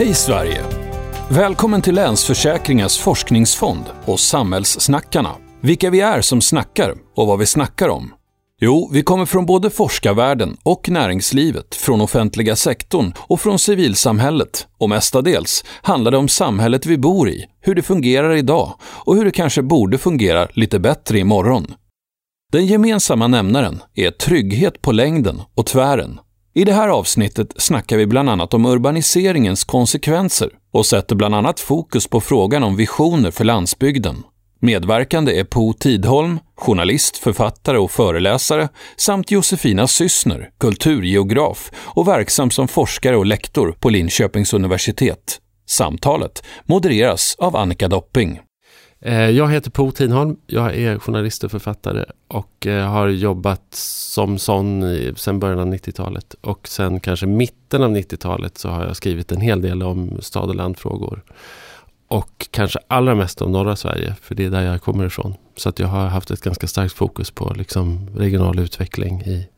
Hej Sverige! Välkommen till Länsförsäkringars forskningsfond och Samhällssnackarna. Vilka vi är som snackar och vad vi snackar om. Jo, vi kommer från både forskarvärlden och näringslivet, från offentliga sektorn och från civilsamhället. Och mestadels handlar det om samhället vi bor i, hur det fungerar idag och hur det kanske borde fungera lite bättre imorgon. Den gemensamma nämnaren är trygghet på längden och tvären. I det här avsnittet snackar vi bland annat om urbaniseringens konsekvenser och sätter bland annat fokus på frågan om visioner för landsbygden. Medverkande är Po Tidholm, journalist, författare och föreläsare samt Josefina Syssner, kulturgeograf och verksam som forskare och lektor på Linköpings universitet. Samtalet modereras av Annika Dopping. Eh, jag heter Po Tidholm, jag är journalist och författare och eh, har jobbat som sån sedan början av 90-talet. Och sen kanske mitten av 90-talet så har jag skrivit en hel del om stad och landfrågor. Och kanske allra mest om norra Sverige, för det är där jag kommer ifrån. Så att jag har haft ett ganska starkt fokus på liksom regional utveckling i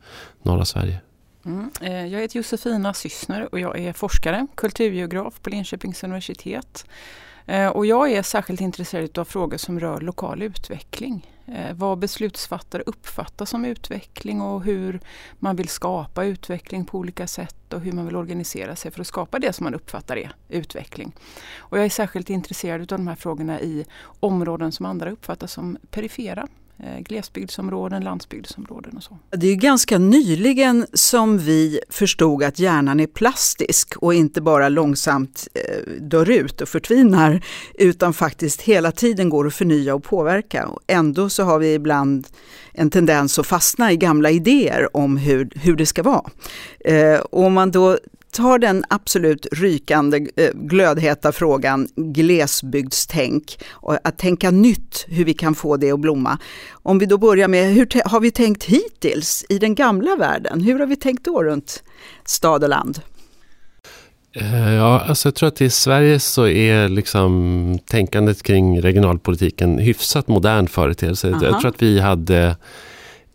norra Sverige. Mm. Eh, jag heter Josefina Syssner och jag är forskare, kulturgeograf på Linköpings universitet. Eh, och jag är särskilt intresserad av frågor som rör lokal utveckling. Eh, vad beslutsfattare uppfattar som utveckling och hur man vill skapa utveckling på olika sätt och hur man vill organisera sig för att skapa det som man uppfattar är utveckling. Och jag är särskilt intresserad av de här frågorna i områden som andra uppfattar som perifera. Eh, glesbygdsområden, landsbygdsområden och så. Det är ganska nyligen som vi förstod att hjärnan är plastisk och inte bara långsamt eh, dör ut och förtvinar utan faktiskt hela tiden går att förnya och påverka. Och ändå så har vi ibland en tendens att fastna i gamla idéer om hur, hur det ska vara. Eh, och om man då tar den absolut rykande eh, glödheta frågan glesbygdstänk och att tänka nytt hur vi kan få det att blomma. Om vi då börjar med hur har vi tänkt hittills i den gamla världen? Hur har vi tänkt då runt stad och land? Eh, ja, alltså jag tror att i Sverige så är liksom tänkandet kring regionalpolitiken hyfsat modern företeelse. Aha. Jag tror att vi hade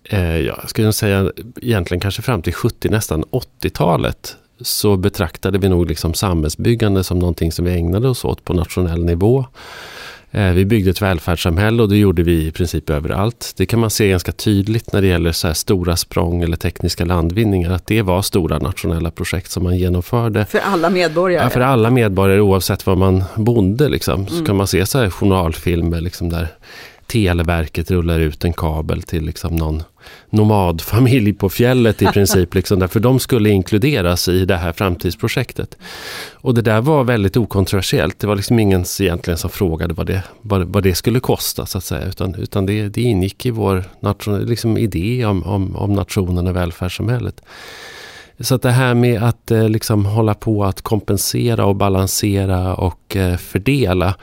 eh, jag skulle säga egentligen kanske fram till 70, nästan 80-talet så betraktade vi nog liksom samhällsbyggande som någonting som vi ägnade oss åt på nationell nivå. Eh, vi byggde ett välfärdssamhälle och det gjorde vi i princip överallt. Det kan man se ganska tydligt när det gäller så stora språng eller tekniska landvinningar. Att det var stora nationella projekt som man genomförde. För alla medborgare? Ja, för alla medborgare oavsett var man bodde. Liksom. Så mm. kan man se så här journalfilmer liksom där Televerket rullar ut en kabel till liksom någon nomadfamilj på fjället i princip. Liksom, därför de skulle inkluderas i det här framtidsprojektet. Och det där var väldigt okontroversiellt. Det var liksom ingen egentligen som frågade vad det, vad, vad det skulle kosta. så att säga. Utan, utan det, det ingick i vår nation, liksom idé om, om, om nationen och välfärdssamhället. Så att det här med att eh, liksom hålla på att kompensera och balansera och eh, fördela.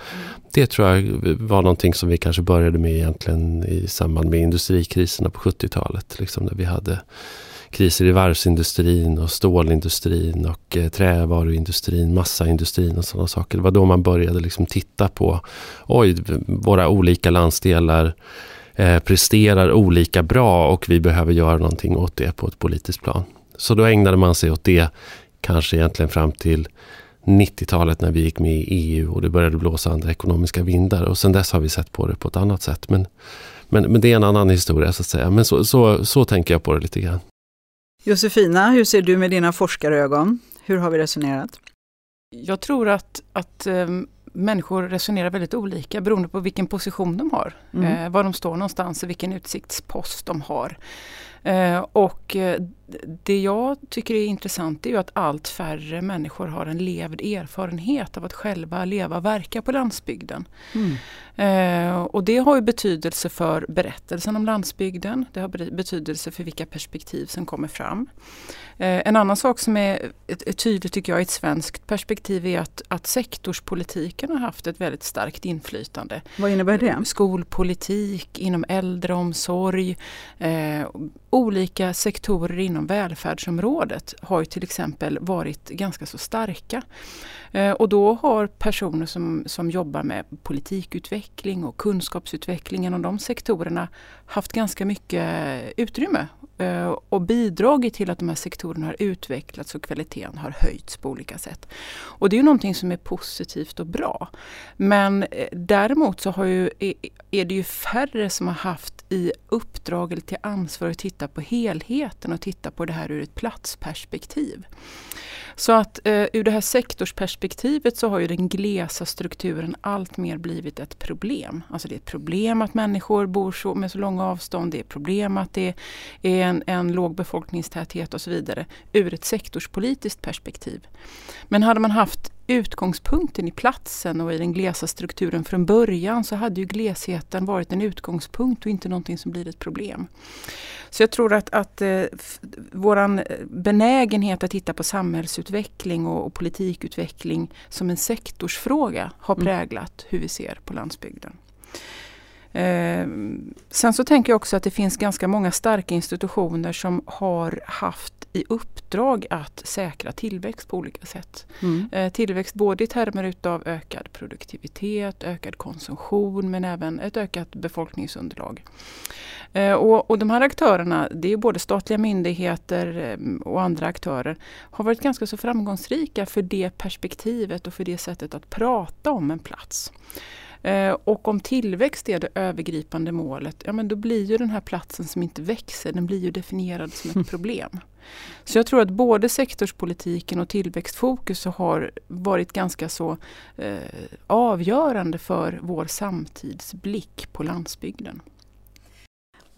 Det tror jag var någonting som vi kanske började med egentligen i samband med industrikriserna på 70-talet. Liksom när vi hade kriser i varvsindustrin och stålindustrin och eh, trävaruindustrin, massaindustrin och sådana saker. Det var då man började liksom titta på, oj, våra olika landsdelar eh, presterar olika bra och vi behöver göra någonting åt det på ett politiskt plan. Så då ägnade man sig åt det kanske egentligen fram till 90-talet när vi gick med i EU och det började blåsa andra ekonomiska vindar. Och sen dess har vi sett på det på ett annat sätt. Men, men, men det är en annan historia så att säga. Men så, så, så tänker jag på det lite grann. Josefina, hur ser du med dina forskarögon? Hur har vi resonerat? Jag tror att, att um människor resonerar väldigt olika beroende på vilken position de har. Mm. Eh, var de står någonstans och vilken utsiktspost de har. Eh, och eh, det jag tycker är intressant är ju att allt färre människor har en levd erfarenhet av att själva leva och verka på landsbygden. Mm. Eh, och det har ju betydelse för berättelsen om landsbygden. Det har betydelse för vilka perspektiv som kommer fram. Eh, en annan sak som är, är tydligt tycker jag i ett svenskt perspektiv är att, att sektorspolitiken har haft ett väldigt starkt inflytande. Vad innebär det? Skolpolitik, inom äldreomsorg, eh, olika sektorer inom inom välfärdsområdet har ju till exempel varit ganska så starka. Eh, och då har personer som, som jobbar med politikutveckling och kunskapsutveckling inom de sektorerna haft ganska mycket utrymme Eh, och bidragit till att de här sektorerna har utvecklats och kvaliteten har höjts på olika sätt. Och det är ju någonting som är positivt och bra. Men eh, däremot så har ju, är det ju färre som har haft i uppdrag eller till ansvar att titta på helheten och titta på det här ur ett platsperspektiv. Så att eh, ur det här sektorsperspektivet så har ju den glesa strukturen alltmer blivit ett problem. Alltså det är ett problem att människor bor så, med så långa avstånd, det är ett problem att det är en, en låg befolkningstäthet och så vidare ur ett sektorspolitiskt perspektiv. Men hade man haft utgångspunkten i platsen och i den glesa strukturen från början så hade ju glesheten varit en utgångspunkt och inte någonting som blir ett problem. Så jag tror att, att eh, våran benägenhet att titta på samhällsutveckling och, och politikutveckling som en sektorsfråga har mm. präglat hur vi ser på landsbygden. Eh, sen så tänker jag också att det finns ganska många starka institutioner som har haft i uppdrag att säkra tillväxt på olika sätt. Mm. Eh, tillväxt både i termer utav ökad produktivitet, ökad konsumtion men även ett ökat befolkningsunderlag. Eh, och, och, de här aktörerna, det är både statliga myndigheter eh, och andra aktörer, har varit ganska så framgångsrika för det perspektivet och för det sättet att prata om en plats. Eh, och om tillväxt är det övergripande målet, ja men då blir ju den här platsen som inte växer, den blir ju definierad som ett problem. Så jag tror att både sektorspolitiken och tillväxtfokus har varit ganska så eh, avgörande för vår samtidsblick på landsbygden.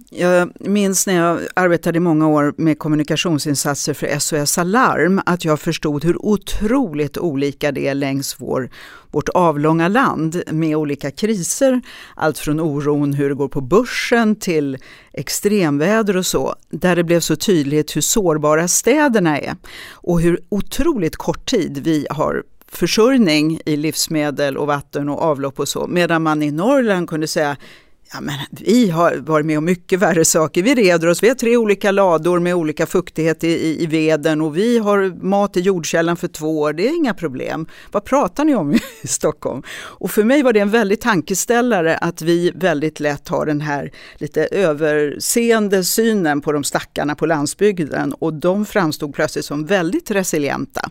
Jag minns när jag arbetade i många år med kommunikationsinsatser för SOS Alarm att jag förstod hur otroligt olika det är längs vår, vårt avlånga land med olika kriser. Allt från oron hur det går på börsen till extremväder och så, där det blev så tydligt hur sårbara städerna är och hur otroligt kort tid vi har försörjning i livsmedel och vatten och avlopp och så, medan man i Norrland kunde säga Ja, men vi har varit med om mycket värre saker. Vi reder oss, vi har tre olika lador med olika fuktighet i, i, i veden och vi har mat i jordkällan för två år. Det är inga problem. Vad pratar ni om i Stockholm? Och för mig var det en väldig tankeställare att vi väldigt lätt har den här lite överseende synen på de stackarna på landsbygden och de framstod plötsligt som väldigt resilienta.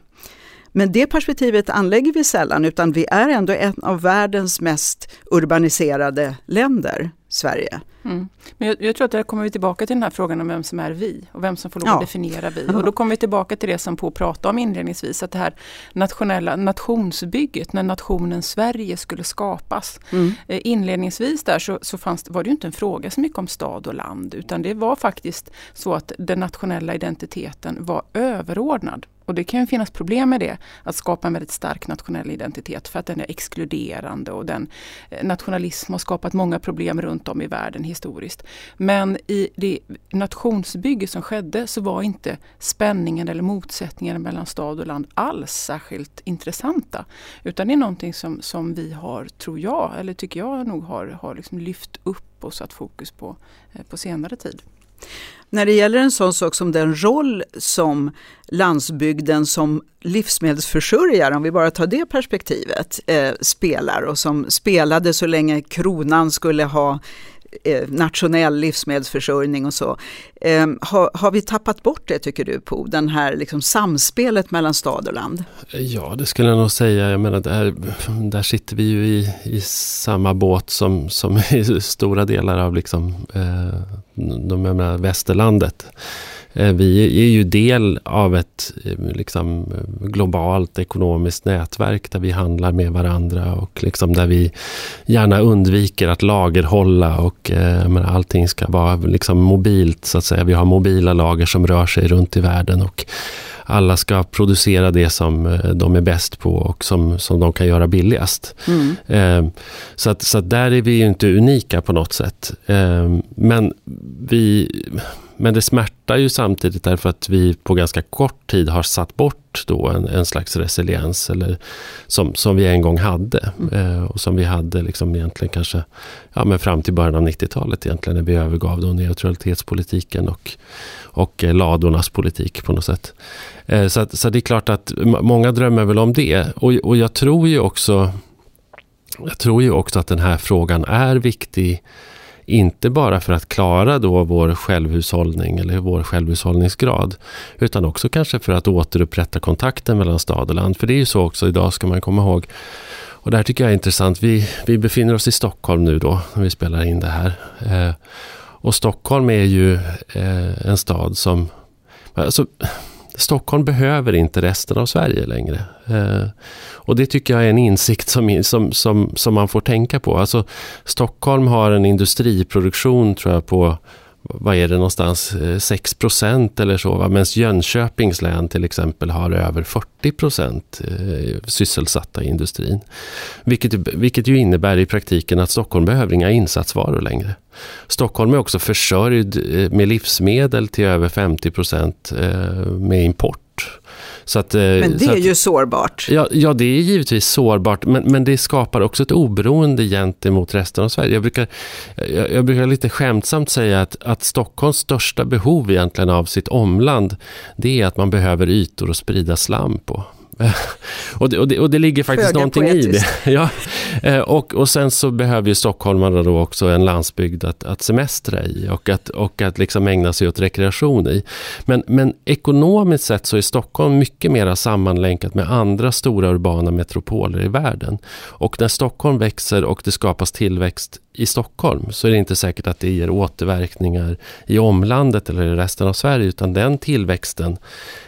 Men det perspektivet anlägger vi sällan utan vi är ändå en av världens mest urbaniserade länder, Sverige. Mm. Men jag, jag, tror att där kommer vi tillbaka till den här frågan om vem som är vi och vem som får lov att definiera vi. Och då kommer vi tillbaka till det som På pratade om inledningsvis, att det här nationella nationsbygget, när nationen Sverige skulle skapas. Mm. Eh, inledningsvis där så, så fanns, var det ju inte en fråga så mycket om stad och land, utan det var faktiskt så att den nationella identiteten var överordnad och det kan ju finnas problem med det, att skapa en väldigt stark nationell identitet för att den är exkluderande och den eh, nationalism har skapat många problem runt om i världen historiskt. Men i det nationsbygge som skedde så var inte spänningen eller motsättningen mellan stad och land alls särskilt intressanta. Utan det är någonting som, som vi har, tror jag, eller tycker jag nog har, har liksom lyft upp och satt fokus på eh, på senare tid. När det gäller en sån sak som den roll som landsbygden som livsmedelsförsörjare, om vi bara tar det perspektivet, eh, spelar och som spelade så länge kronan skulle ha Eh, nationell livsmedelsförsörjning och så. Eh, har, har, vi tappat bort det tycker du på den här liksom samspelet mellan stad och land? Ja, det skulle jag nog säga. Jag menar, där, där sitter vi ju i, i samma båt som, som i stora delar av liksom, eh, de, menar, västerlandet. Eh, vi är ju del av ett eh, liksom, globalt ekonomiskt nätverk där vi handlar med varandra och liksom där vi gärna undviker att lagerhålla och eh, men allting ska vara liksom mobilt så att säga. Vi har mobila lager som rör sig runt i världen och alla ska producera det som eh, de är bäst på och som, som de kan göra billigast. Mm. Eh, så, att, så att där är vi inte unika på något sätt. Eh, men vi men det smärtar ju samtidigt därför att vi på ganska kort tid har satt bort då en, en slags resiliens eller som, som vi en gång hade. Mm. Eh, och som vi hade liksom egentligen kanske ja, men fram till början av 90-talet egentligen när vi övergav då neutralitetspolitiken och, och eh, ladornas politik på något sätt. Eh, så, att, så det är klart att många drömmer väl om det. Och, och jag tror ju också jag tror ju också att den här frågan är viktig inte bara för att klara då vår självhushållning eller vår självhushållningsgrad. Utan också kanske för att återupprätta kontakten mellan stad och land. För det är ju så också idag ska man komma ihåg. Och det här tycker jag är intressant. Vi, vi befinner oss i Stockholm nu då när vi spelar in det här. Eh, och Stockholm är ju eh, en stad som... Alltså, Stockholm behöver inte resten av Sverige längre. Eh, och det tycker jag är en insikt som, som, som, som man får tänka på. Alltså, Stockholm har en industriproduktion tror jag på vad är det någonstans, eh, 6 procent eller så. Medan Jönköpings län till exempel har över 40 procent eh, sysselsatta i industrin. Vilket, vilket ju innebär i praktiken att Stockholm behöver inga insatsvaror längre. Stockholm är också försörjd eh, med livsmedel till över 50 procent med import. Att, eh, men det är att, ju sårbart. Ja, ja, det är givetvis sårbart, men, men det skapar också ett oberoende gentemot resten av Sverige. Jag brukar, jag, jag brukar lite skämtsamt säga att, att Stockholms största behov egentligen av sitt omland, det är att man behöver ytor att sprida slam på. och, det, och, det, och, det, ligger faktiskt Föga någonting poetiskt. i det. ja. Eh, och, och sen så behöver ju stockholmarna då också en landsbygd att, att semestra i och att, och att liksom ägna sig åt rekreation i. Men, men ekonomiskt sett så är Stockholm mycket mer sammanlänkat med andra stora urbana metropoler i världen. Och när Stockholm växer och det skapas tillväxt i Stockholm så är det inte säkert att det ger återverkningar i omlandet eller i resten av Sverige utan den tillväxten,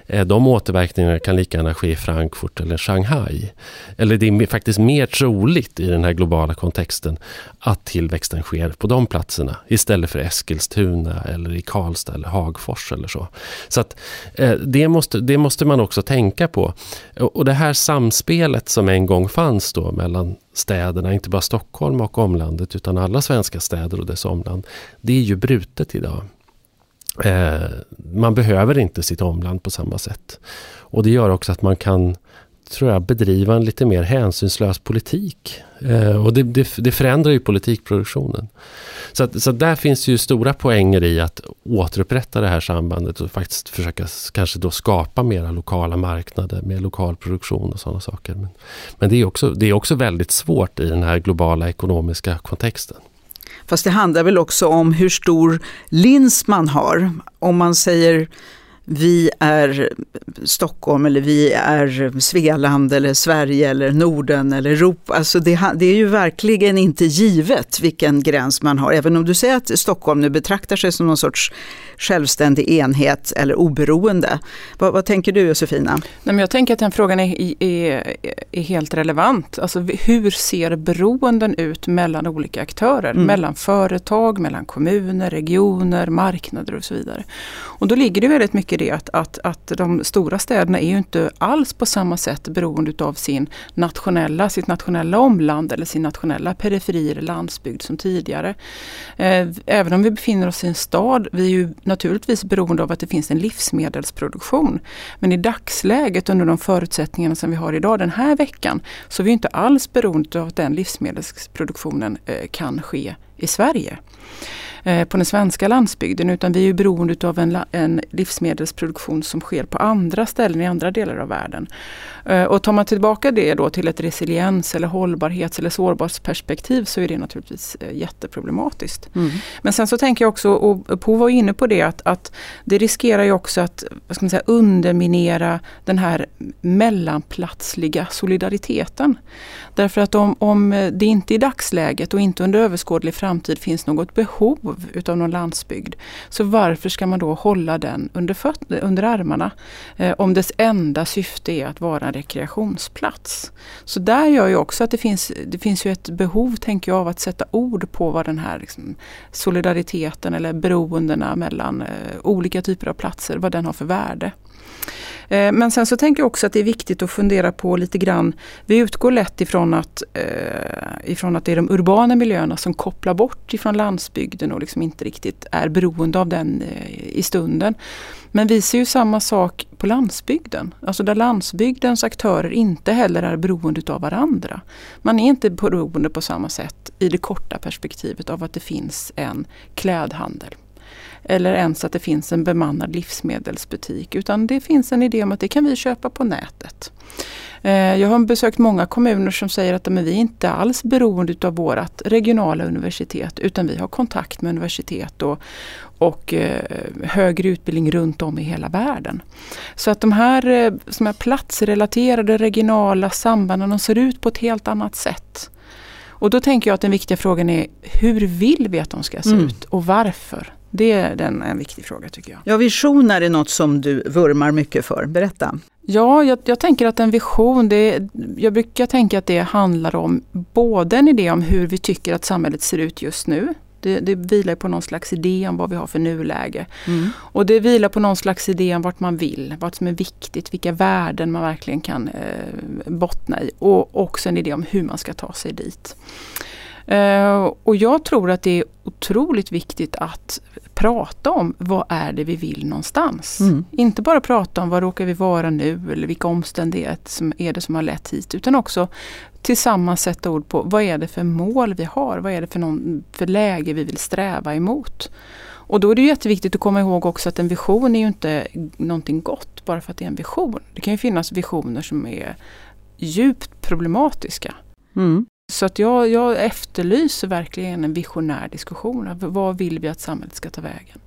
Eh, de återverkningarna kan lika gärna ske i Frankfurt eller Shanghai. Eller det är faktiskt mer troligt i den här globala kontexten att tillväxten sker på de platserna istället för Eskilstuna eller i Karlstad eller Hagfors eller så. Så att eh, det måste, det måste man också tänka på. Och det här samspelet som en gång fanns då mellan städerna, inte bara Stockholm och omlandet utan alla svenska städer och dess omland. Det är ju brutet idag. Eh, man behöver inte sitt omland på samma sätt. Och det gör också att man kan tror jag, bedriva en lite mer hänsynslös politik. Eh, och det, det, det, förändrar ju politikproduktionen. Så, att, så där finns ju stora poänger i att återupprätta det här sambandet och faktiskt försöka kanske då skapa mera lokala marknader med lokal produktion och sådana saker. Men, men det, är också, det är också väldigt svårt i den här globala ekonomiska kontexten. Fast det handlar väl också om hur stor lins man har. Om man säger vi är Stockholm eller vi är Svealand eller Sverige eller Norden eller Europa. Alltså det, det, är ju verkligen inte givet vilken gräns man har. Även om du säger att Stockholm nu betraktar sig som någon sorts självständig enhet eller oberoende. Vad, vad tänker du Josefina? Nej, men jag tänker att den frågan är, är, är helt relevant. Alltså hur ser beroenden ut mellan olika aktörer? Mm. Mellan företag, mellan kommuner, regioner, marknader och så vidare. Och då ligger det väldigt mycket det att, att, att de stora städerna är ju inte alls på samma sätt beroende av sin nationella, sitt nationella omland eller sin nationella periferi eller landsbygd som tidigare. Eh, även om vi befinner oss i en stad, vi är ju naturligtvis beroende av att det finns en livsmedelsproduktion. Men i dagsläget under de förutsättningarna som vi har idag den här veckan så är vi inte alls beroende av att den livsmedelsproduktionen eh, kan ske i Sverige. Eh, på den svenska landsbygden utan vi är beroende av en, en livsmedelsproduktion som sker på andra ställen i andra delar av världen. Eh, och tar man tillbaka det då till ett resiliens eller hållbarhets eller sårbarhetsperspektiv så är det naturligtvis eh, jätteproblematiskt. Mm. Men sen så tänker jag också, och Po var inne på det, att, att det riskerar ju också att vad ska man säga, underminera den här mellanplatsliga solidariteten. Därför att om, om det inte i dagsläget och inte under överskådlig framtid finns något behov utav någon landsbygd, så varför ska man då hålla den under, under armarna? Eh, om dess enda syfte är att vara en rekreationsplats. Så där gör ju också att det finns, det finns ju ett behov, tänker jag, av att sätta ord på vad den här liksom, solidariteten eller beroendena mellan eh, olika typer av platser, vad den har för värde. Eh, men sen så tänker jag också att det är viktigt att fundera på lite grann, vi utgår lätt ifrån att, eh, ifrån att det är de urbana miljöerna som kopplar bort ifrån landsbygden och liksom inte riktigt är beroende av den eh, i stunden. Men vi ser ju samma sak på landsbygden. Alltså där landsbygdens aktörer inte heller är beroende av varandra. Man är inte beroende på samma sätt i det korta perspektivet av att det finns en klädhandel eller ens att det finns en bemannad livsmedelsbutik utan det finns en idé om att det kan vi köpa på nätet. Eh, jag har besökt många kommuner som säger att men vi är inte alls beroende av vårt regionala universitet utan vi har kontakt med universitet och, och eh, högre utbildning runt om i hela världen. Så att de här, eh, som är platsrelaterade regionala sambanden de ser ut på ett helt annat sätt. Och då tänker jag att den viktiga frågan är hur vill vi att de ska se mm. ut och varför? Det är den, en viktig fråga tycker jag. Ja, visioner är något som du vurmar mycket för. Berätta. Ja, jag, jag, tänker att en vision, det, jag brukar tänka att det handlar om både en idé om hur vi tycker att samhället ser ut just nu. Det, det vilar på någon slags idé om vad vi har för nuläge. Mm. Och det vilar på någon slags idé om vart man vill, vad som är viktigt, vilka värden man verkligen kan eh, bottna i. Och också en idé om hur man ska ta sig dit. Eh, och jag tror att det är otroligt viktigt att prata om vad är det vi vill någonstans. Mm. Inte bara prata om vad råkar vi vara nu eller vilka omständigheter som är det som har lett hit utan också tillsammans sätta ord på vad är det för mål vi har, vad är det för, någon, för läge vi vill sträva emot. Och då är det jätteviktigt att komma ihåg också att en vision är ju inte någonting gott bara för att det är en vision. Det kan ju finnas visioner som är djupt problematiska. Mm. Så att jag, jag efterlyser verkligen en visionär diskussion. Vad vill vi att samhället ska ta vägen?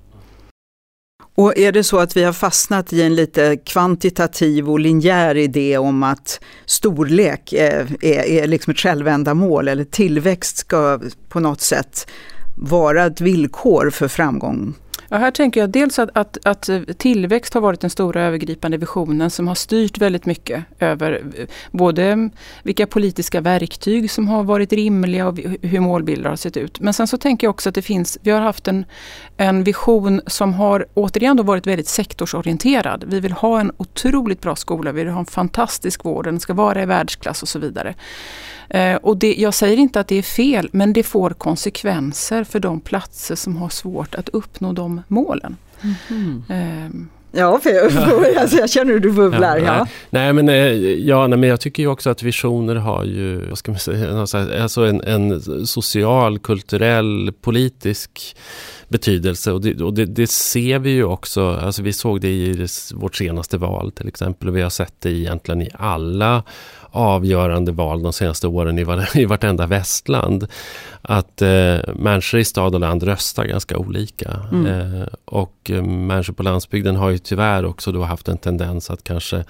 Och är det så att vi har fastnat i en lite kvantitativ och linjär idé om att storlek är, är, är liksom ett självändamål eller tillväxt ska på något sätt vara ett villkor för framgång? Ja, här tänker jag dels att, att, att, eh, tillväxt har varit den stora övergripande visionen som har styrt väldigt mycket över eh, både vilka politiska verktyg som har varit rimliga och hur målbilder har sett ut. Men sen så tänker jag också att det finns, vi har haft en, en vision som har återigen då varit väldigt sektorsorienterad. Vi vill ha en otroligt bra skola, vi vill ha en fantastisk vård, den ska vara i världsklass och så vidare. Eh, och det, jag säger inte att det är fel, men det får konsekvenser för de platser som har svårt att uppnå de målen. Mm. Eh, Ja, för jag, alltså, jag känner hur du bubblar. Ja, ja. Nej, men, eh, ja, nej, men jag tycker ju också att visioner har ju, vad ska man säga, alltså en, en social, kulturell, politisk betydelse. Och, det, och det, det, ser vi ju också, alltså vi såg det i vårt senaste val till exempel. Och vi har sett det egentligen i alla avgörande val de senaste åren i, var, i vartenda västland. Att eh, människor i stad och land röstar ganska olika. Mm. Eh, och eh, människor på landsbygden har ju tyvärr också då haft en tendens att kanske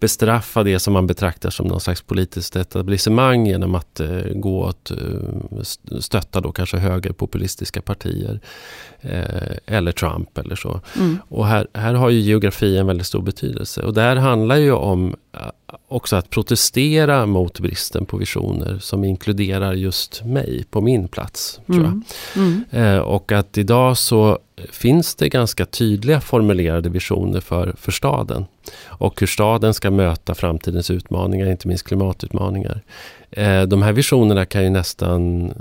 bestraffa det som man betraktar som någon slags politiskt etablissemang genom att eh, gå åt eh, stötta då kanske högerpopulistiska partier. Eh, eller Trump eller så. Mm. Och här, här har ju geografi en väldigt stor betydelse. Och det här handlar ju om eh, också att protestera mot bristen på visioner som inkluderar just mig på min plats. tror jag. Mm. Mm. Eh, och att idag så finns det ganska tydliga formulerade visioner för, för staden. Och hur staden ska möta framtidens utmaningar, inte minst klimatutmaningar. De här visionerna kan ju nästan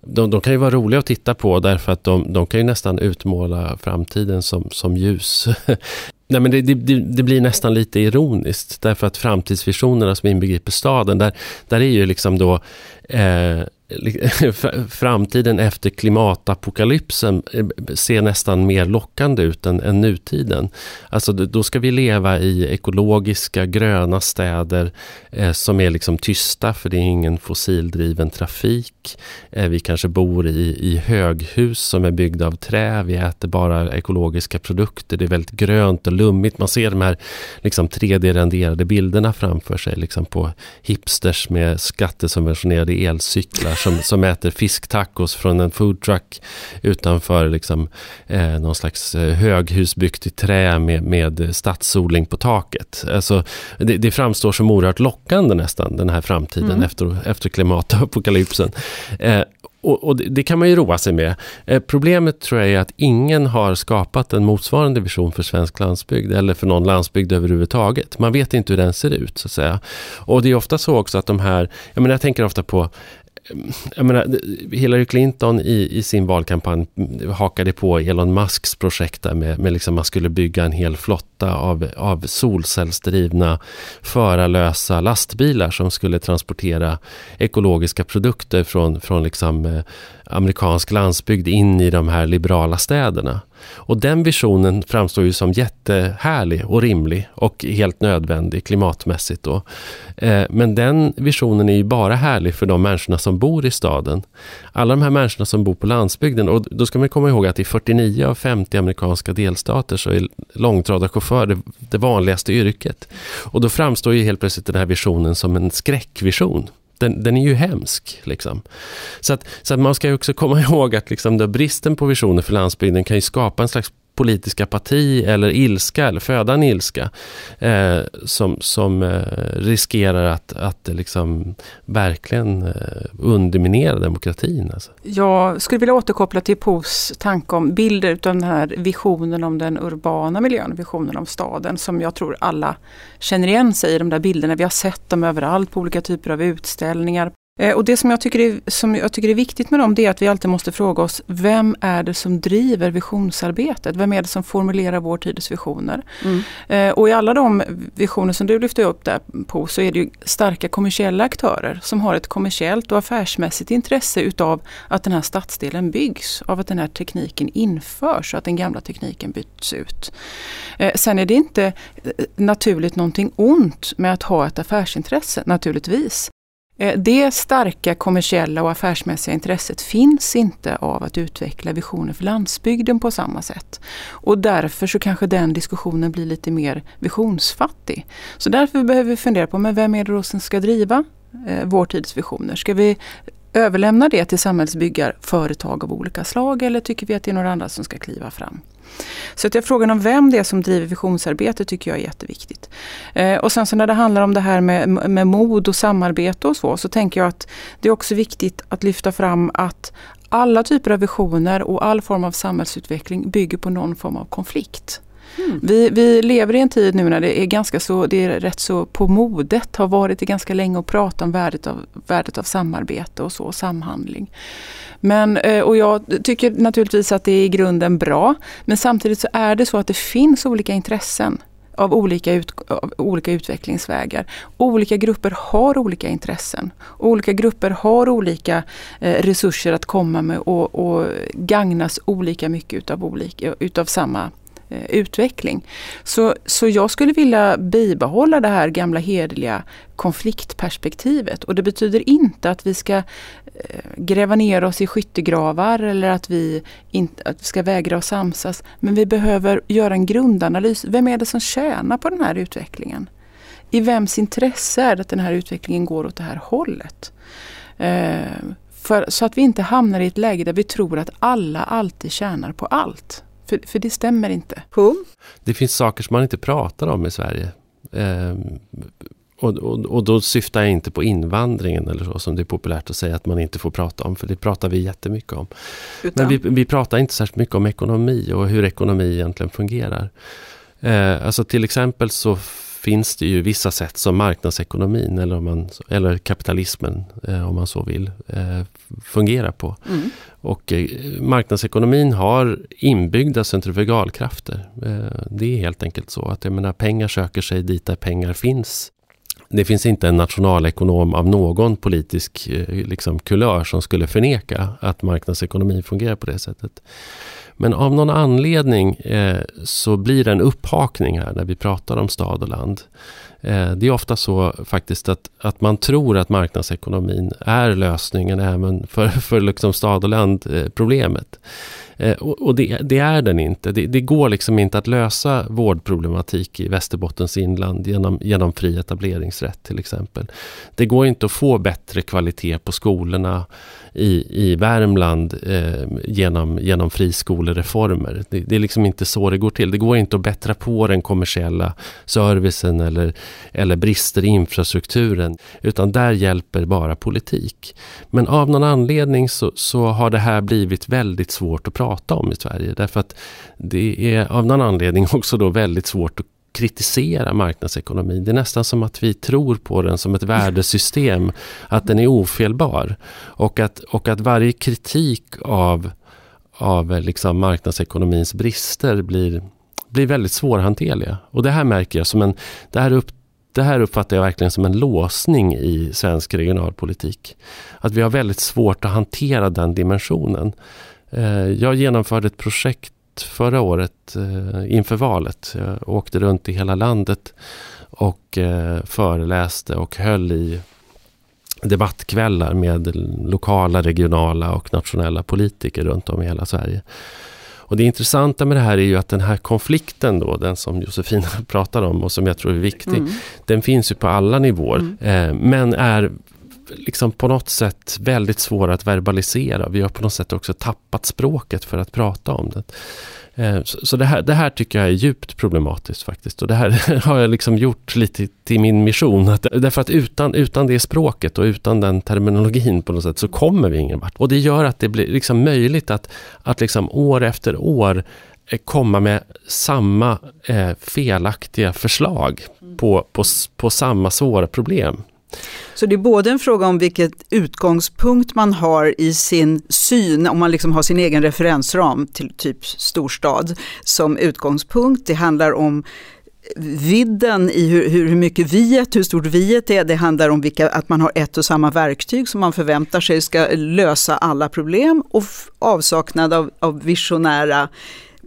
de, de, kan ju vara roliga att titta på därför att de, de kan ju nästan utmåla framtiden som, som ljus. Nej, men det, det, det, blir nästan lite ironiskt därför att framtidsvisionerna som inbegriper staden, där, där är ju liksom då eh, Eh, framtiden efter klimatapokalypsen eh, ser nästan mer lockande ut än, än nutiden. Alltså då ska vi leva i ekologiska gröna städer eh, som är liksom tysta för det är ingen fossildriven trafik. Eh, vi kanske bor i, i höghus som är byggda av trä. Vi äter bara ekologiska produkter. Det är väldigt grönt och lummigt. Man ser de här liksom 3D-renderade bilderna framför sig liksom på hipsters med skattesubventionerade elcyklar som, som äter fisktacos från en foodtruck utanför liksom, eh, någon slags eh, höghus byggt i trä med, med stadsodling på taket. Alltså, det, det framstår som oerhört lockande nästan, den här framtiden mm. efter, efter klimatapokalypsen. Eh, och, och det, det, kan man ju roa sig med. Eh, problemet tror jag är att ingen har skapat en motsvarande vision för svensk landsbygd eller för någon landsbygd överhuvudtaget. Man vet inte hur den ser ut så att säga. Och det är ofta så också att de här, jag menar jag tänker ofta på jag menar, Hillary Clinton i, i sin valkampanj hakade på Elon Musks projekt där med, med liksom man skulle bygga en hel flotta av, av solcellsdrivna förarlösa lastbilar som skulle transportera ekologiska produkter från, från liksom, eh, amerikansk landsbygd in i de här liberala städerna. Och den visionen framstår ju som jättehärlig och rimlig och helt nödvändig klimatmässigt. Då. Eh, men den visionen är ju bara härlig för de människorna som bor i staden. Alla de här människorna som bor på landsbygden, och då ska man komma ihåg att i 49 av 50 amerikanska delstater så är långtradarchaufför det, det vanligaste yrket. Och då framstår ju helt plötsligt den här visionen som en skräckvision den, den är ju hemsk. Liksom. Så, att, så att man ska också komma ihåg att liksom, bristen på visioner för landsbygden kan ju skapa en slags politisk apati eller ilska, eller föda en ilska eh, som, som eh, riskerar att, att eh, liksom verkligen eh, underminera demokratin. Alltså. Jag skulle vilja återkoppla till Pos tanke om bilder av den här visionen om den urbana miljön, visionen om staden som jag tror alla känner igen sig i de där bilderna. Vi har sett dem överallt på olika typer av utställningar, och det som jag, tycker är, som jag tycker är viktigt med dem det är att vi alltid måste fråga oss vem är det som driver visionsarbetet? Vem är det som formulerar vår tids visioner? Mm. Eh, och i alla de visioner som du lyfte upp där på så är det ju starka kommersiella aktörer som har ett kommersiellt och affärsmässigt intresse utav att den här stadsdelen byggs, av att den här tekniken införs och att den gamla tekniken byts ut. Eh, sen är det inte naturligt någonting ont med att ha ett affärsintresse naturligtvis. Eh, det starka kommersiella och affärsmässiga intresset finns inte av att utveckla visioner för landsbygden på samma sätt. Och därför så kanske den diskussionen blir lite mer visionsfattig. Så därför behöver vi fundera på, men vem är det då som ska driva eh, vår tids visioner? Ska vi överlämna det till samhällsbyggarföretag av olika slag eller tycker vi att det är några andra som ska kliva fram? Så att jag frågan om vem det är som driver visionsarbete tycker jag är jätteviktigt. Eh, och sen så när det handlar om det här med, med mod och samarbete och så, så tänker jag att det är också viktigt att lyfta fram att alla typer av visioner och all form av samhällsutveckling bygger på någon form av konflikt. Mm. Vi, vi lever i en tid nu när det är ganska så, det är rätt så på modet, har varit det ganska länge att prata om värdet av, värdet av samarbete och så, samhandling. Men, eh, och jag tycker naturligtvis att det är i grunden bra. Men samtidigt så är det så att det finns olika intressen av olika, ut, av olika utvecklingsvägar. Olika grupper har olika intressen. Olika grupper har olika eh, resurser att komma med och, och gagnas olika mycket utav, olika, utav samma Eh, utveckling. Så, så jag skulle vilja bibehålla det här gamla hederliga konfliktperspektivet och det betyder inte att vi ska eh, gräva ner oss i skyttegravar eller att vi, inte, att vi ska vägra att samsas. Men vi behöver göra en grundanalys. Vem är det som tjänar på den här utvecklingen? I vems intresse är det att den här utvecklingen går åt det här hållet? Eh, för, så att vi inte hamnar i ett läge där vi tror att alla alltid tjänar på allt. För, för det stämmer inte. Pum. Det finns saker som man inte pratar om i Sverige. Eh, och, och, och, då syftar jag inte på invandringen eller så som det är populärt att säga att man inte får prata om. För det pratar vi jättemycket om. Utan. Men vi, vi pratar inte särskilt mycket om ekonomi och hur ekonomi egentligen fungerar. Eh, alltså till exempel så finns det ju vissa sätt som marknadsekonomin eller, om man, eller kapitalismen eh, om man så vill eh, fungerar på. Mm. Och eh, marknadsekonomin har inbyggda centrifugalkrafter. Det är helt enkelt så att jag menar, pengar söker sig dit där pengar finns. Det finns inte en nationalekonom av någon politisk liksom, kulör som skulle förneka att marknadsekonomin fungerar på det sättet. Men av någon anledning eh, så blir det en upphakning här när vi pratar om stad och land. Eh, det är ofta så faktiskt att, att man tror att marknadsekonomin är lösningen även för, för liksom stad och land-problemet. Eh, eh, och, och det, det, är den inte. Det, det, går liksom inte att lösa vårdproblematik i Västerbottens inland genom, genom fri etableringsrätt till exempel. Det går inte att få bättre kvalitet på skolorna i, i Värmland eh, genom, genom friskolereformer. Det, det, är liksom inte så det går till. Det går inte att bättra på den kommersiella servicen eller, eller brister i infrastrukturen. Utan där hjälper bara politik. Men av någon anledning så, så har det här blivit väldigt svårt att prata om i Sverige. Därför att det är av någon anledning också då väldigt svårt att kritisera marknadsekonomin. Det är nästan som att vi tror på den som ett värdesystem, att den är ofelbar. Och att, och att varje kritik av, av eh, liksom marknadsekonomins brister blir, blir väldigt svårhanterliga. Och det här märker jag som en, det här, upp, det här uppfattar jag verkligen som en låsning i svensk regionalpolitik. Att vi har väldigt svårt att hantera den dimensionen. Eh, jag genomförde ett projekt förra året eh, inför valet. Jag åkte runt i hela landet och eh, föreläste och höll i debattkvällar med lokala, regionala och nationella politiker runt om i hela Sverige. Och det intressanta med det här är ju att den här konflikten då, den som Josefina pratar om och som jag tror är viktig, mm. den finns ju på alla nivåer. Mm. Eh, men är liksom på något sätt väldigt svår att verbalisera. Vi har på något sätt också tappat språket för att prata om det. Eh, så det här, det här tycker jag är djupt problematiskt faktiskt. Och det här har jag liksom gjort lite till min mission. Att, därför att utan, utan det språket och utan den terminologin på något sätt så kommer vi ingen vart. Och det gör att det blir liksom möjligt att, att liksom år efter år eh, komma med samma eh, felaktiga förslag på, på, på samma svåra problem. Så det är både en fråga om vilket utgångspunkt man har i sin syn, om man liksom har sin egen referensram till typ storstad som utgångspunkt. Det handlar om vidden i hur, hur, mycket viet, hur stort viet är. Det handlar om vilka, att man har ett och samma verktyg som man förväntar sig ska lösa alla problem och avsaknad av, av visionära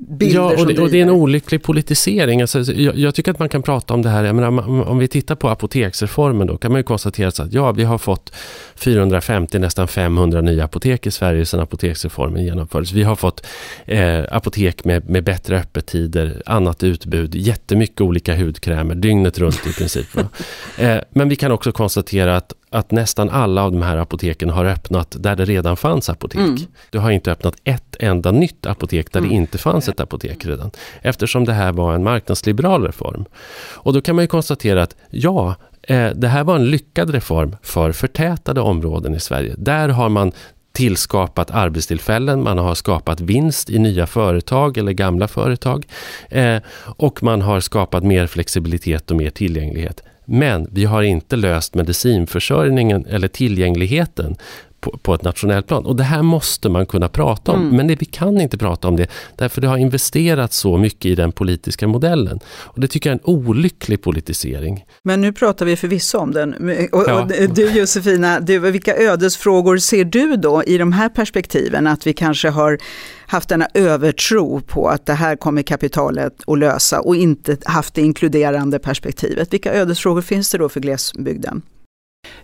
bilder ja, och det, och det, är en olycklig politisering. Alltså, jag, jag, tycker att man kan prata om det här. Menar, om, om, vi tittar på apoteksreformen då kan man ju konstatera att ja, vi har fått 450, nästan 500 nya apotek i Sverige sedan apoteksreformen genomfördes. Vi har fått eh, apotek med, med bättre öppettider, annat utbud, jättemycket olika hudkrämer dygnet runt i princip. eh, men vi kan också konstatera att att nästan alla av de här apoteken har öppnat där det redan fanns apotek. Mm. Du har inte öppnat ett enda nytt apotek där mm. det inte fanns ett apotek redan. Eftersom det här var en marknadsliberal reform. Och då kan man ju konstatera att ja, eh, det här var en lyckad reform för förtätade områden i Sverige. Där har man tillskapat arbetstillfällen, man har skapat vinst i nya företag eller gamla företag eh, och man har skapat mer flexibilitet och mer tillgänglighet. Men vi har inte löst medicinförsörjningen eller tillgängligheten på, på, ett nationellt plan. Och det här måste man kunna prata om. Mm. Men det, vi kan inte prata om det därför det har investerats så mycket i den politiska modellen. Och Det tycker jag är en olycklig politisering. Men nu pratar vi förvisso om den. Och, ja. och du Josefina, du, vilka ödesfrågor ser du då i de här perspektiven? Att vi kanske har haft denna övertro på att det här kommer kapitalet att lösa och inte haft det inkluderande perspektivet. Vilka ödesfrågor finns det då för glesbygden?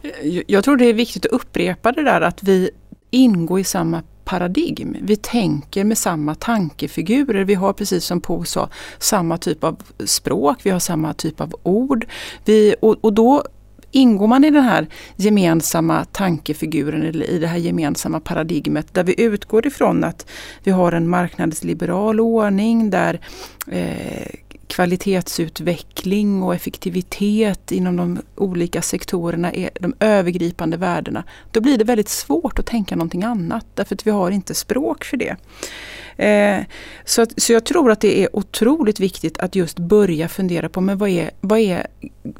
Eh, jag tror det är viktigt att upprepa det där att vi ingår i samma paradigm. Vi tänker med samma tankefigurer. Vi har precis som Po sa samma typ av språk, vi har samma typ av ord. Vi, och, och då ingår man i den här gemensamma tankefiguren eller i det här gemensamma paradigmet där vi utgår ifrån att vi har en marknadsliberal ordning där eh, kvalitetsutveckling och effektivitet inom de olika sektorerna är de övergripande värdena. Då blir det väldigt svårt att tänka någonting annat därför att vi har inte språk för det. Eh, så, att, så jag tror att det är otroligt viktigt att just börja fundera på men vad är, vad är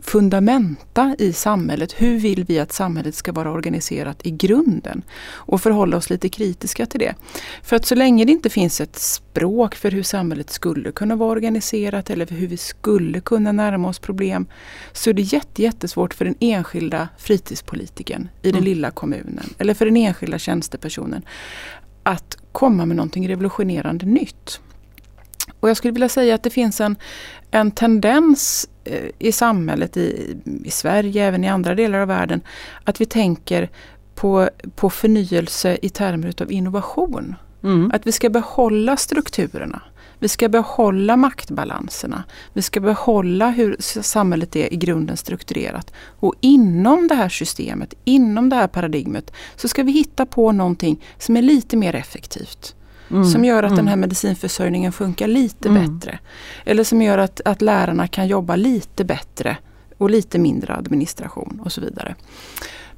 fundamenta i samhället? Hur vill vi att samhället ska vara organiserat i grunden? Och förhålla oss lite kritiska till det. För att så länge det inte finns ett språk för hur samhället skulle kunna vara organiserat eller för hur vi skulle kunna närma oss problem så är det jätte, jättesvårt för den enskilda fritidspolitiken i den mm. lilla kommunen eller för den enskilda tjänstepersonen att komma med någonting revolutionerande nytt. Och jag skulle vilja säga att det finns en, en tendens eh, i samhället, i, i Sverige, även i andra delar av världen, att vi tänker på, på förnyelse i termer av innovation. Mm. Att vi ska behålla strukturerna. Vi ska behålla maktbalanserna. Vi ska behålla hur samhället är i grunden strukturerat. Och inom det här systemet, inom det här paradigmet, så ska vi hitta på någonting som är lite mer effektivt. Mm, som gör att mm. den här medicinförsörjningen funkar lite mm. bättre. Eller som gör att, att lärarna kan jobba lite bättre och lite mindre administration och så vidare.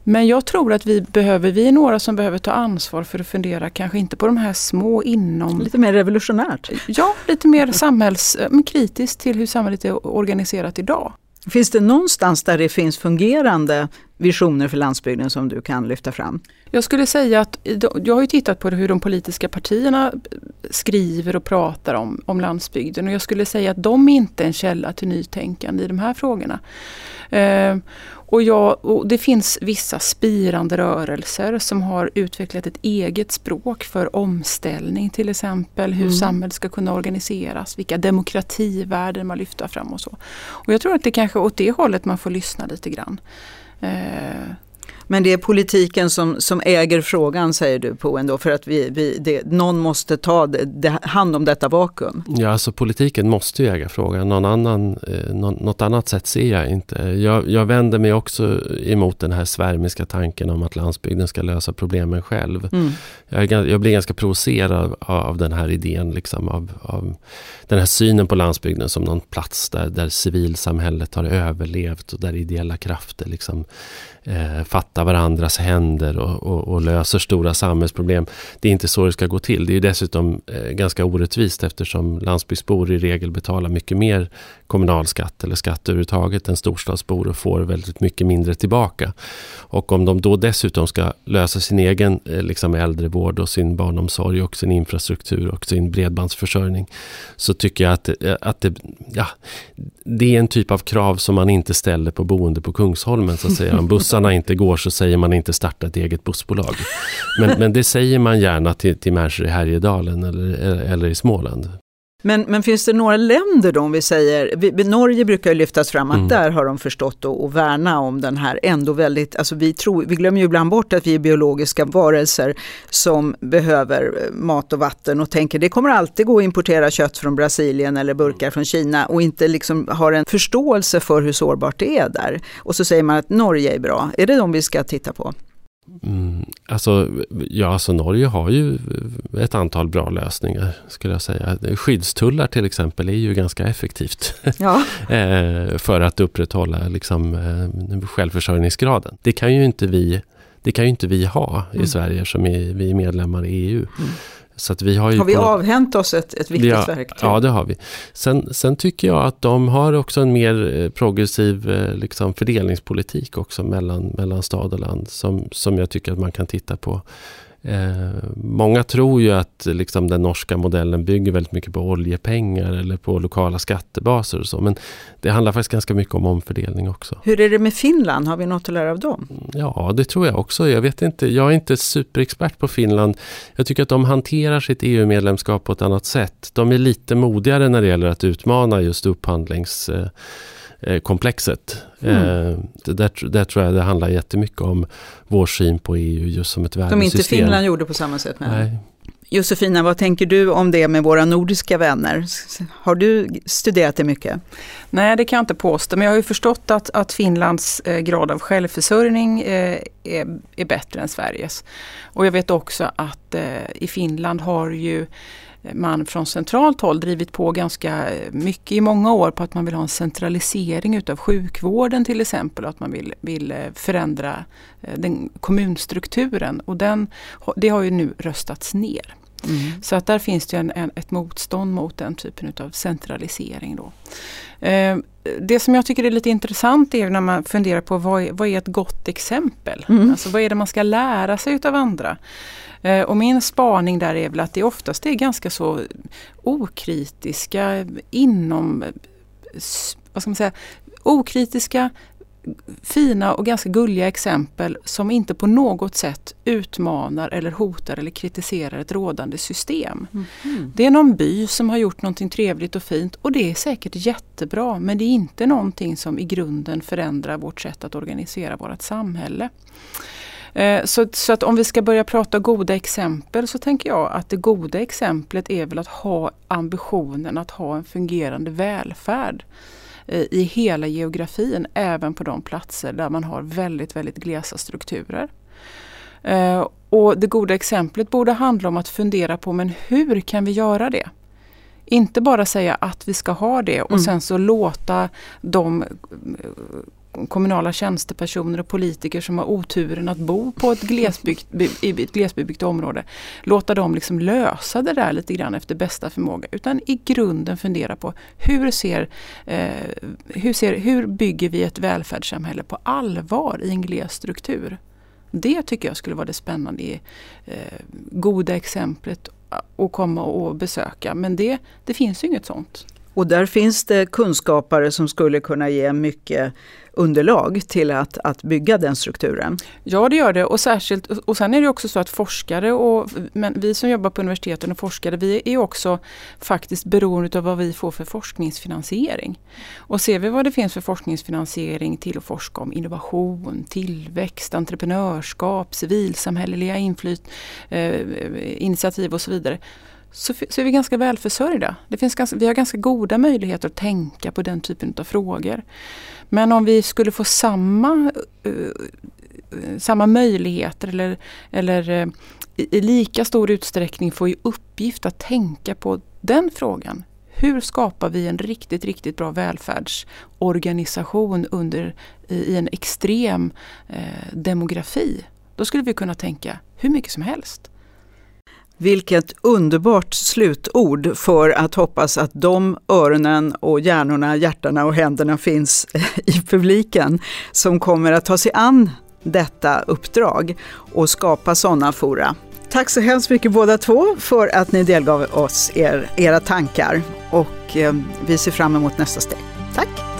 Men jag tror att vi behöver, vi är några som behöver ta ansvar för att fundera kanske inte på de här små inom... Lite mer revolutionärt? Ja, lite mer samhällskritiskt till hur samhället är organiserat idag. Finns det någonstans där det finns fungerande visioner för landsbygden som du kan lyfta fram? Jag skulle säga att jag har ju tittat på hur de politiska partierna skriver och pratar om, om landsbygden och jag skulle säga att de inte är en källa till nytänkande i de här frågorna. Eh, och, jag, och det finns vissa spirande rörelser som har utvecklat ett eget språk för omställning till exempel. Hur mm. samhället ska kunna organiseras, vilka demokrativärden man lyfter fram och så. Och jag tror att det kanske åt det hållet man får lyssna lite grann. Eh, men det är politiken som, som äger frågan säger du på ändå för att vi, vi, det, någon måste ta det, det, hand om detta vakuum. Ja, alltså politiken måste ju äga frågan. Någon annan, eh, något annat sätt ser jag inte. Jag, jag vänder mig också emot den här svärmiska tanken om att landsbygden ska lösa problemen själv. Mm. Jag, jag, blir ganska provocerad av, av den här idén, liksom, av, av, den här synen på landsbygden som någon plats där, där civilsamhället har överlevt och där ideella krafter liksom eh, fattar varandras händer och, och, och, löser stora samhällsproblem. Det är inte så det ska gå till. Det är dessutom eh, ganska orättvist eftersom landsbygdsbor i regel betalar mycket mer kommunalskatt eller skatt överhuvudtaget än storstadsbor och får väldigt mycket mindre tillbaka. Och om de då dessutom ska lösa sin egen eh, liksom äldrevård och sin barnomsorg och sin infrastruktur och sin bredbandsförsörjning så tycker jag att, eh, att det, ja, det är en typ av krav som man inte ställer på boende på Kungsholmen. Så att säga. Om bussarna inte går så säger man inte starta ett eget bussbolag. Men, men det säger man gärna till, till människor i Härjedalen eller, eller i Småland. Men, men finns det några länder då, om vi säger, vi, Norge brukar ju lyftas fram att mm. där har de förstått att, värna om den här ändå väldigt, alltså vi, tror, vi glömmer ju ibland bort att vi är biologiska varelser som behöver eh, mat och vatten och tänker det kommer alltid gå att importera kött från Brasilien eller burkar från Kina och inte liksom har en förståelse för hur sårbart det är där. Och så säger man att Norge är bra, är det de vi ska titta på? Mm, alltså, ja, alltså Norge har ju ett antal bra lösningar skulle jag säga. Skyddstullar till exempel är ju ganska effektivt ja. Eh, för att upprätthålla liksom, eh, självförsörjningsgraden. Det kan ju inte vi, det kan ju inte vi ha i mm. Sverige som är, vi är medlemmar i EU. Mm. Så att vi har, ju har vi på, avhänt oss ett, ett viktigt ja, verktyg? Ja, det har vi. Sen, sen, tycker jag att de har också en mer eh, progressiv eh, liksom, fördelningspolitik också mellan, mellan stad och land som, som jag tycker att man kan titta på. Eh, många tror ju att liksom, den norska modellen bygger väldigt mycket på oljepengar eller på lokala skattebaser och så. Men det handlar faktiskt ganska mycket om omfördelning också. Hur är det med Finland? Har vi något att lära av dem? Ja, det tror jag också. Jag vet inte. Jag är inte superexpert på Finland. Jag tycker att de hanterar sitt EU-medlemskap på ett annat sätt. De är lite modigare när det gäller att utmana just upphandlings eh, Eh, komplexet. Mm. Eh, där, där tror jag det handlar jättemycket om vår syn på EU just som ett värdesystem. Som inte Finland gjorde på samma sätt? Nej. Josefina, vad tänker du om det med våra nordiska vänner? Har du studerat det mycket? Nej, det kan jag inte påstå, men jag har ju förstått att, att Finlands eh, grad av självförsörjning eh, är, är, bättre än Sveriges. Och jag vet också att eh, i Finland har ju man från centralt håll drivit på ganska mycket i många år på att man vill ha en centralisering utav sjukvården till exempel. Att man vill, vill eh, förändra eh, den kommunstrukturen och den, det har ju nu röstats ner. Mm. Så att där finns det en, en, ett motstånd mot den typen av centralisering. Då. Eh, det som jag tycker är lite intressant är när man funderar på vad är, vad är ett gott exempel? Mm. Alltså vad är det man ska lära sig utav andra? Eh, och min spaning där är väl att det oftast är ganska så okritiska inom, vad ska man säga, okritiska fina och ganska gulliga exempel som inte på något sätt utmanar eller hotar eller kritiserar ett rådande system. Mm. Det är någon by som har gjort någonting trevligt och fint och det är säkert jättebra men det är inte någonting som i grunden förändrar vårt sätt att organisera vårt samhälle. Eh, så, så, att om vi ska börja prata goda exempel så tänker jag att det goda exemplet är väl att ha ambitionen att ha en fungerande välfärd i hela geografin, även på de platser där man har väldigt, väldigt glesa strukturer. Eh, och det goda exemplet borde handla om att fundera på men hur kan vi göra det? Inte bara säga att vi ska ha det och mm. sen så låta de kommunala tjänstepersoner och politiker som har oturen att bo på ett glesbyggt, i ett glesbebyggt område. Låta dem liksom lösa det där lite grann efter bästa förmåga. Utan i grunden fundera på hur, ser, eh, hur, ser, hur bygger vi ett välfärdssamhälle på allvar i en gles struktur? Det tycker jag skulle vara det spännande, eh, goda exemplet att komma och besöka. Men det, det finns ju inget sånt. Och där finns det kunskapare som skulle kunna ge mycket underlag till att, att bygga den strukturen. Ja det gör det och särskilt och sen är det också så att forskare och men vi som jobbar på universiteten och forskare vi är också faktiskt beroende av vad vi får för forskningsfinansiering. Och ser vi vad det finns för forskningsfinansiering till att forska om innovation, tillväxt, entreprenörskap, civilsamhälleliga inflyt, eh, initiativ och så vidare så, så är vi ganska välförsörjda. Det finns ganska, vi har ganska goda möjligheter att tänka på den typen av frågor. Men om vi skulle få samma, uh, samma möjligheter eller, eller uh, i, i lika stor utsträckning få i uppgift att tänka på den frågan. Hur skapar vi en riktigt, riktigt bra välfärdsorganisation under, i, i en extrem eh, demografi? Då skulle vi kunna tänka hur mycket som helst. Vilket underbart slutord för att hoppas att de öronen och hjärnorna, hjärtarna och händerna finns i publiken som kommer att ta sig an detta uppdrag och skapa sådana fora. Tack så hemskt mycket båda två för att ni delgav oss er, era tankar och eh, vi ser fram emot nästa steg. Tack!